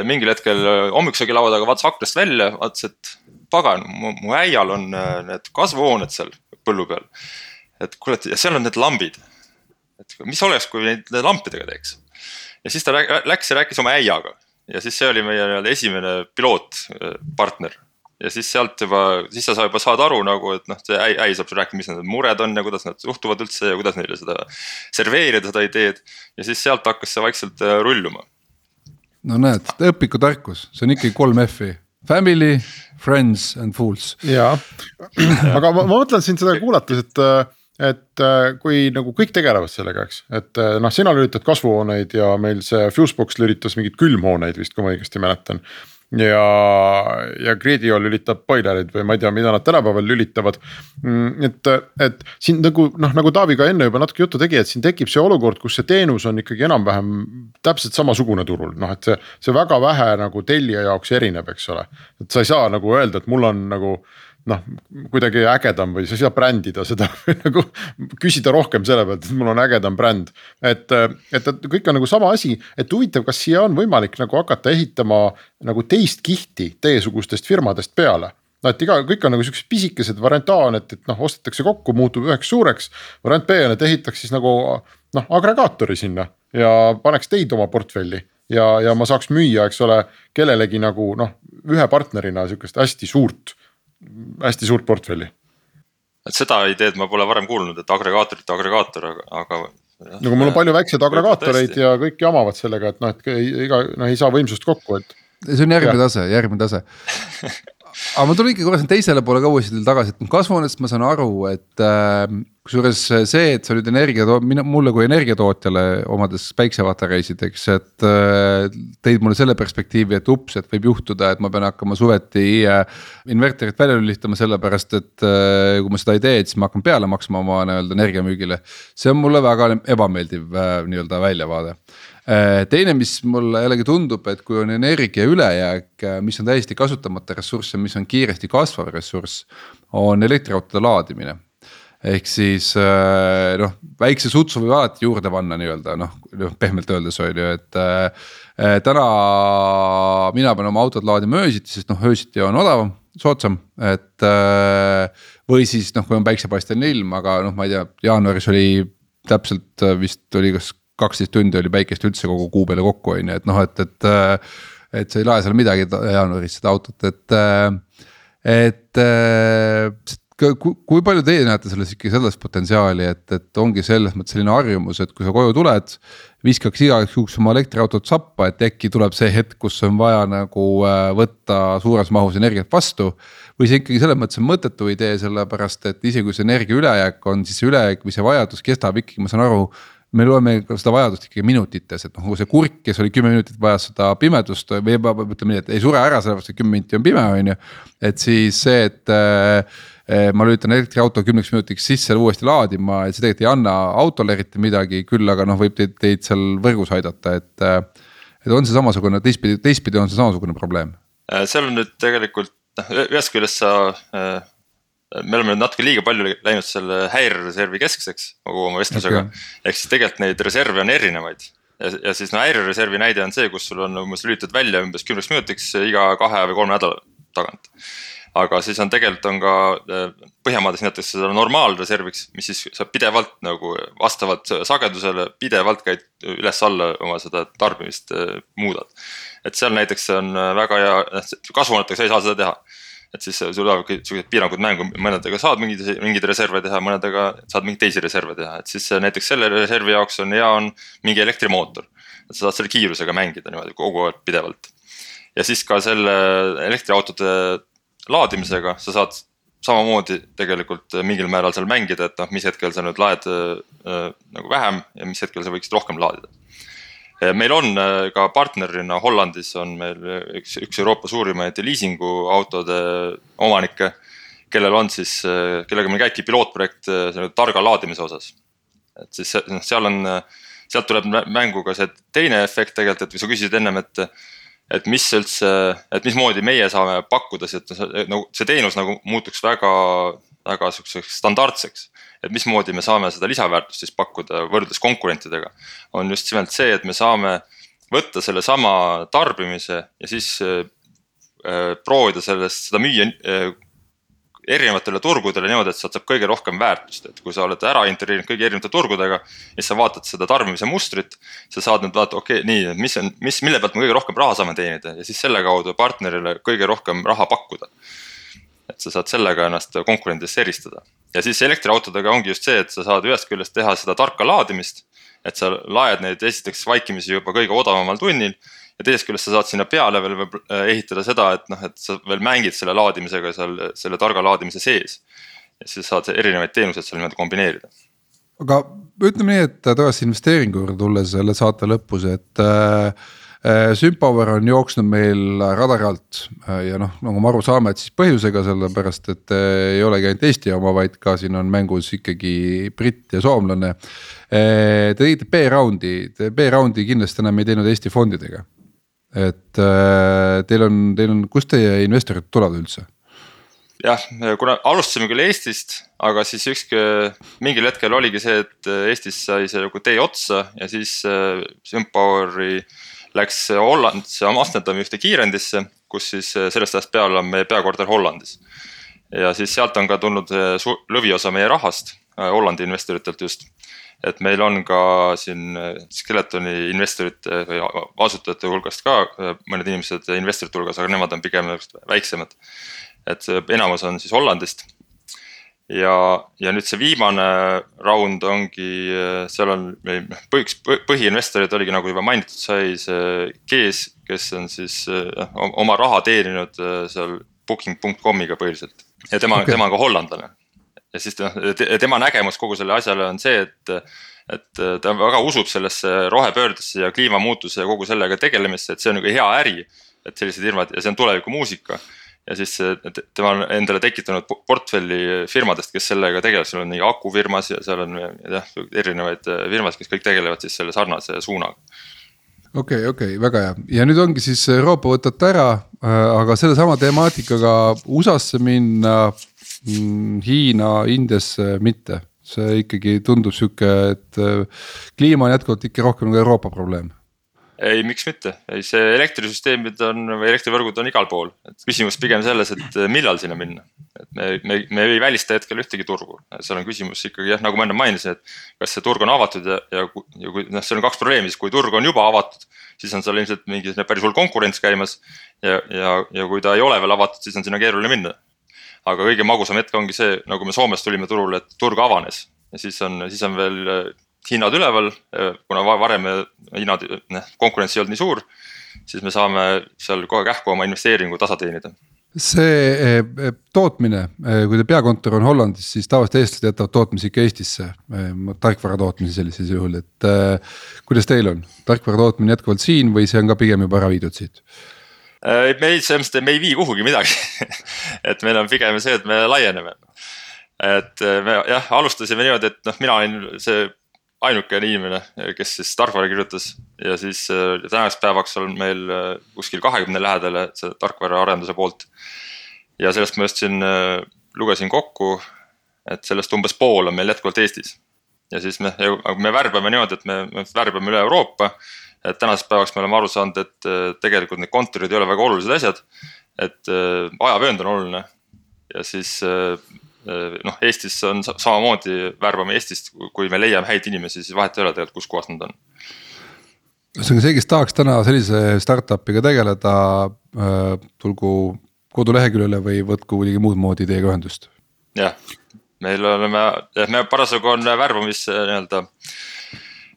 mingil hetkel hommikusöögi laua taga vaatas aknast välja, vaatas, et pagan, mu äial on need kasvuhooned seal põllu peal. et kuule, ja seal on need lambid. et mis oleks, kui neid lampidega teeks. ja siis ta läks ja rääkis oma äiaga ja siis see oli meie nii-öelda esimene pilootpartner ja siis sealt juba, siis sa juba saad aru nagu, et noh, see äi, äi saab sulle rääkida, mis need mured on ja kuidas nad suhtuvad üldse ja kuidas neile seda serveerida, seda ideed. ja siis sealt hakkas see vaikselt äh, rulluma. no näed, õpikutarkus, see on ikkagi kolm F-i, family, friends and fools. jaa, aga ma, ma mõtlen siin seda kuulates, et et äh, kui nagu kõik tegelevad sellega, eks, et äh, noh, sina lülitad kasvuhooneid ja meil see Fusebox lülitas mingeid külmhooneid vist, kui ma õigesti mäletan ja, ja Gridio lülitab boilereid või ma ei tea, mida nad tänapäeval lülitavad. Mm, et, et siin nagu noh, nagu Taavi ka enne juba natuke juttu tegi, et siin tekib see olukord, kus see teenus on ikkagi enam-vähem täpselt samasugune turul, noh, et see, see väga vähe nagu tellija jaoks erineb, eks ole. et sa ei saa nagu öelda, et mul on nagu noh, kuidagi ägedam või sa ei saa brändida seda nagu küsida rohkem selle pealt, et mul on ägedam bränd. et, et, et kõik on nagu sama asi, et huvitav, kas siia on võimalik nagu hakata ehitama nagu teist kihti teiesugustest firmadest peale no et iga, kõik on nagu siuksed pisikesed, variant A on, et, et noh, ostetakse kokku, muutub üheks suureks. variant B on, et ehitaks siis nagu noh, agregaatori sinna ja paneks teid oma portfelli ja, ja ma saaks müüa, eks ole, kellelegi nagu noh, ühe partnerina sihukest hästi suurt hästi suurt portfelli. et seda ideed ma pole varem kuulnud, et agregaatorite agregaator, aga, aga. no kui mul on palju väikseid agregaatoreid ja kõik jamavad sellega, et noh, et iga noh, ei saa võimsust kokku, et. see on järgmine tase, järgmine tase aga ma tulen ikka korra sinna teisele poole uuesti tagasi, et kasvuhoonest ma saan aru, et äh, kusjuures see, et sa nüüd energia, mina, mulle kui energiatootjale omades päiksepatareisid, eks, et äh, tõid mulle selle perspektiivi, et ups, et võib juhtuda, et ma pean hakkama suveti äh, inverterit välja lülitama, sellepärast et äh, kui ma seda ei tee, et siis ma hakkan peale maksma oma nii-öelda energiamüügile. see on mulle väga ebameeldiv nii-öelda väljavaade Äh, teine, mis mulle jällegi tundub, et kui on energia ülejääk, äh, mis on täiesti kasutamata ressurss ja mis on kiiresti kasvav ressurss, on elektriautode laadimine ehk siis äh, noh, väikse sutsu võib alati juurde panna nii-öelda noh, noh pehmelt öeldes on ju, et äh,. täna mina pean oma autot laadima öösiti, sest noh, öösiti on odavam, soodsam, et äh,. või siis noh, kui on päiksepaisteline ilm, aga noh, ma ei tea, jaanuaris oli täpselt vist oli kas kaksteist tundi oli päikest üldse kogu kuu peale kokku, on ju, et noh, et, et. et sa ei lae seal midagi jaanuaris seda autot, et, et kui palju teie näete selles ikkagi sellest potentsiaali, et, et ongi selles mõttes selline harjumus, et kui sa koju tuled. viskaks igaks juhuks oma elektriautot sappa, et äkki tuleb see hetk, kus on vaja nagu äh, võtta suures mahus energiat vastu. või see ikkagi selles mõttes on mõttetu idee, sellepärast et isegi kui see energia ülejääk on, siis see ülejääk või see vajadus kestab ikkagi, ma saan aru me loeme seda vajadust ikkagi minutites, et noh, see kurk, kes oli kümme minutit vajas seda pimedust või ütleme nii, et ei sure ära, sellepärast et kümme minti on pime, on ju. et siis see, et äh, ma lülitan elektriauto kümneks minutiks sisse uuesti laadima, et see tegelikult ei anna autole eriti midagi, küll aga noh, võib teid, teid seal võrgus aidata, et. Äh, et on see samasugune, teistpidi, teistpidi on see samasugune probleem? Äh, seal on nüüd tegelikult noh, ühest küljest sa me oleme nüüd natuke liiga palju läinud selle häirereservi keskseks kogu oma vestlusega okay.. ehk siis tegelikult neid reserve on erinevaid. ja, ja siis no häirereservi näide on see, kus sul on umbes lülitatud välja umbes kümneks minutiks iga kahe või kolme nädala tagant. aga siis on tegelikult on ka Põhjamaades nimetatakse seda normaalreserviks, mis siis sa pidevalt nagu vastavalt sagedusele pidevalt käid üles-alla oma seda tarbimist muudad. et seal näiteks on väga hea, kasvuhoonetega sa ei saa seda teha et siis sul tulevadki siuksed piirangud mängu, mõnedega saad mingeid, mingeid reserve teha, mõnedega saad mingeid teisi reserve teha, et siis näiteks selle reservi jaoks on hea, on mingi elektrimootor. et sa saad selle kiirusega mängida niimoodi kogu aeg pidevalt. ja siis ka selle elektriautode laadimisega sa saad samamoodi tegelikult mingil määral seal mängida, et noh, mis hetkel sa nüüd laed äh, nagu vähem ja mis hetkel sa võiksid rohkem laadida meil on äh, ka partnerina Hollandis on meil üks, üks Euroopa suurimaid liisinguautode omanikke. kellel on siis, äh, kellega meil käibki pilootprojekt targa laadimise osas. et siis noh, seal on, sealt tuleb mängu ka see teine efekt tegelikult, et kui sa küsisid ennem, et. et mis üldse, et mismoodi meie saame pakkuda, et nagu see teenus nagu muutuks väga, väga sihukeseks standardseks et mismoodi me saame seda lisaväärtust siis pakkuda võrreldes konkurentidega. on just nimelt see, et me saame võtta sellesama tarbimise ja siis äh, proovida sellest, seda müüa äh, erinevatele turgudele niimoodi, et sealt saab kõige rohkem väärtust, et kui sa oled ära integreerinud kõigi erinevate turgudega. ja sa vaatad seda tarbimise mustrit, sa saad nüüd vaadata, okei okay,, nii, mis on, mis, mille pealt me kõige rohkem raha saame teenida ja siis selle kaudu partnerile kõige rohkem raha pakkuda. Et sa saad sellega ennast konkurentidest eristada ja siis elektriautodega ongi just see, et sa saad ühest küljest teha seda tarka laadimist. et sa laed neid esiteks vaikimisi juba kõige odavamal tunnil ja teisest küljest sa saad sinna peale veel äh, ehitada seda, et noh, et sa veel mängid selle laadimisega seal selle targa laadimise sees. ja siis saad erinevaid teenuseid seal niimoodi kombineerida. aga ütleme nii, et tagasi investeeringu juurde tulles selle saate lõpus, et äh, Äh, Sympower on jooksnud meil radari alt äh, ja noh, nagu me aru saame, et siis põhjusega, sellepärast et äh, ei olegi ainult Eesti oma, vaid ka siin on mängus ikkagi britt ja soomlane. Te tegite B-raundi, B-raundi kindlasti enam ei teinud Eesti fondidega. et teil on, teil on, kust teie investorid tulevad üldse? jah, kuna alustasime küll Eestist, aga siis ükski, mingil hetkel oligi see, et Eestis sai see nagu tee otsa ja siis Sympoweri äh, läks Hollandisse Amsterdami ühte kiirendisse, kus siis eh, sellest ajast peale on meie peakorter Hollandis. ja siis sealt on ka tulnud eh, lõviosa meie rahast, eh, Hollandi investoritelt just. et meil on ka siin Skeletoni investorite või asutajate hulgast ka mõned inimesed investorite hulgas, aga nemad on pigem väiksemad. et enamus on siis Hollandist ja, ja nüüd see viimane round ongi, seal on noh, põhiks, põhiinvestorid oligi nagu juba mainitud sai, see Kees, kes on siis oma raha teeninud äh, seal booking.com'iga põhiliselt ja tema okay., tema on ka hollandlane. ja siis noh, tema nägemus kogu selle asjale on see, et, et ta väga usub sellesse rohepöördesse ja kliimamuutuse ja kogu sellega tegelemisse, et see on nagu hea äri. et sellised firmad ja see on tulevikumuusika ja siis tema on endale tekitanud portfelli firmadest, kes sellega tegelevad, seal on mingi akufirmas ja seal on jah, erinevaid äh, firmasid, kes kõik tegelevad siis selle sarnase suunaga. Okei okay,, okei okay,, väga hea. Ja nüüd ongi siis Euroopa võtate ära, äh, aga sellesama temaatikaga USA-sse minna, mm, Hiina, Indiasse mitte. see ikkagi tundub sihuke, et äh, kliima on jätkuvalt ikka rohkem nagu Euroopa probleem ei, miks mitte, ei see elektrisüsteemid on või elektrivõrgud on igal pool, et küsimus pigem selles, et eh, millal sinna minna. et me, me, me ei välista hetkel ühtegi turgu, seal on küsimus ikkagi jah, nagu ma enne mainisin, et kas see turg on avatud ja, ja, ja kui noh, seal on kaks probleemi, siis kui turg on juba avatud, siis on seal ilmselt mingi päris hull konkurents käimas. ja, ja, ja kui ta ei ole veel avatud, siis on sinna keeruline minna. aga kõige magusam hetk ongi see, nagu me Soomest tulime turule, et turg avanes ja siis on, siis on veel äh, hinnad üleval, äh, kuna varem hinnad, noh konkurents ei olnud nii suur. siis me saame seal kohe kähku oma investeeringu tasa teenida see tootmine, kui teil peakontor on Hollandis, siis tavaliselt eestlased jätavad tootmise ikka Eestisse, tarkvara tootmise sellisel juhul, et kuidas teil on, tarkvara tootmine jätkuvalt siin või see on ka pigem juba ära viidud siit? Äh, me ei, selles mõttes, et me ei vii kuhugi midagi et meil on pigem see, et me laieneme. et äh, me jah, alustasime niimoodi, et noh, mina olin see ainukene inimene, kes siis tarkvara kirjutas ja siis äh, tänaseks päevaks on meil kuskil kahekümne lähedale see tarkvaraarenduse poolt. ja sellest ma just siin lugesin kokku, et sellest umbes pool on meil jätkuvalt Eestis. ja siis me, me värbame niimoodi, et me, me värbame üle Euroopa et tänasest päevaks me oleme aru saanud, et äh, tegelikult need kontorid ei ole väga olulised asjad. et äh, ajavöönd on oluline ja siis äh, noh, Eestis on samamoodi, värbame Eestist, kui me leiame häid inimesi, siis vahet ei ole tegelikult, kus kohas nad on. ühesõnaga see, kes tahaks täna sellise startup'iga tegeleda äh,, tulgu koduleheküljele või võtku kuidagi muud moodi teiega ühendust. jah, meil oleme, me parasjagu on värbamis nii-öelda äh,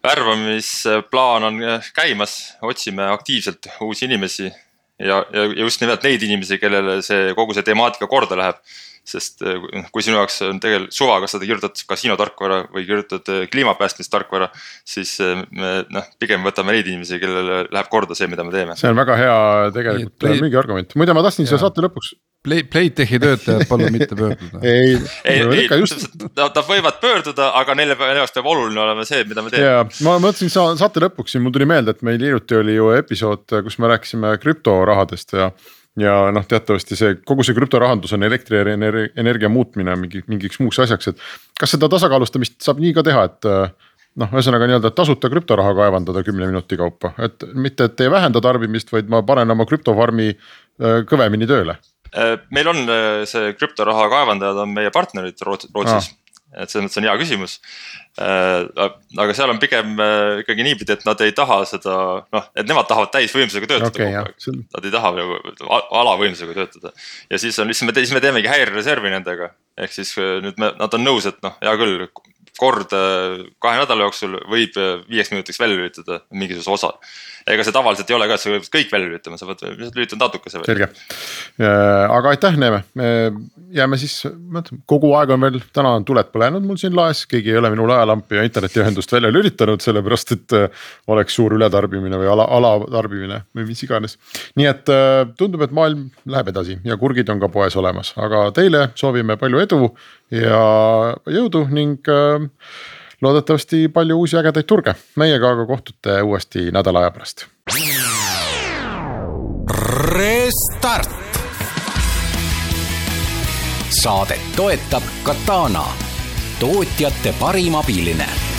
värvamisplaan on äh, käimas, otsime aktiivselt uusi inimesi ja, ja just nimelt neid inimesi, kellele see kogu see temaatika korda läheb. Sest noh, kui sinu jaoks on tegelikult suva, kas sa kirjutad kasiinotarkvara või kirjutad äh, kliimapäästmistarkvara, siis me noh, pigem võtame neid inimesi, kellele läheb korda see, mida me teeme. see on väga hea tegelikult müügiargument, muide ma tahtsin siia saate lõpuks Play, Playtechi töötajad, palun mitte pöörduda. ei, ei, ei, just... nad võivad pöörduda, aga neile jaoks peab oluline olema see, mida me teeme. ja ma mõtlesin sa, saate lõpuks siin, mul tuli meelde, et meil hiljuti oli ju episood, kus me rääkisime krüptorahadest ja. Ja noh, teatavasti see kogu see krüptorahandus on elektrienergia muutmine mingi, mingiks muuks asjaks, et. kas seda tasakaalustamist saab nii ka teha, et noh, ühesõnaga nii-öelda tasuta krüptoraha kaevandada kümne minuti kaupa, et mitte, et ei vähenda tarbimist, vaid ma panen oma krüptofarmi äh, kõvemini tööle Äh, meil on see krüptoraha kaevandajad on meie partnerid Rootsis ah. Et selles mõttes on hea küsimus. Äh, aga seal on pigem ikkagi niipidi, et nad ei taha seda, noh, et nemad tahavad täisvõimsusega töötada okay, kogu aeg. Nad ei taha nagu alavõimsusega töötada ja siis on, me, siis me teemegi häirereservi nendega. ehk siis nüüd me, nad on nõus, et noh, hea küll, kord kahe nädala jooksul võib viieks minutiks välja lülitada mingisuguse osa. ega see tavaliselt ei ole ka, et sa pead kõik välja lülitama, sa pead lihtsalt lülitama natukese välja. selge, aga aitäh, Neeme, me jääme siis, kogu aeg on veel, täna on tuled põlenud mul siin laes, keegi ei ole minu laelampi ja internetiühendust välja lülitanud, sellepärast et äh, oleks suur ületarbimine või ala, alatarbimine või mis iganes. nii et äh, tundub, et maailm läheb edasi ja kurgid on ka poes olemas, aga teile soovime palju edu ja jõudu ning äh, loodetavasti palju uusi ägedaid turge. meiega aga kohtute uuesti nädala aja pärast. Restart. saadet toetab Katana, tootjate parim abiline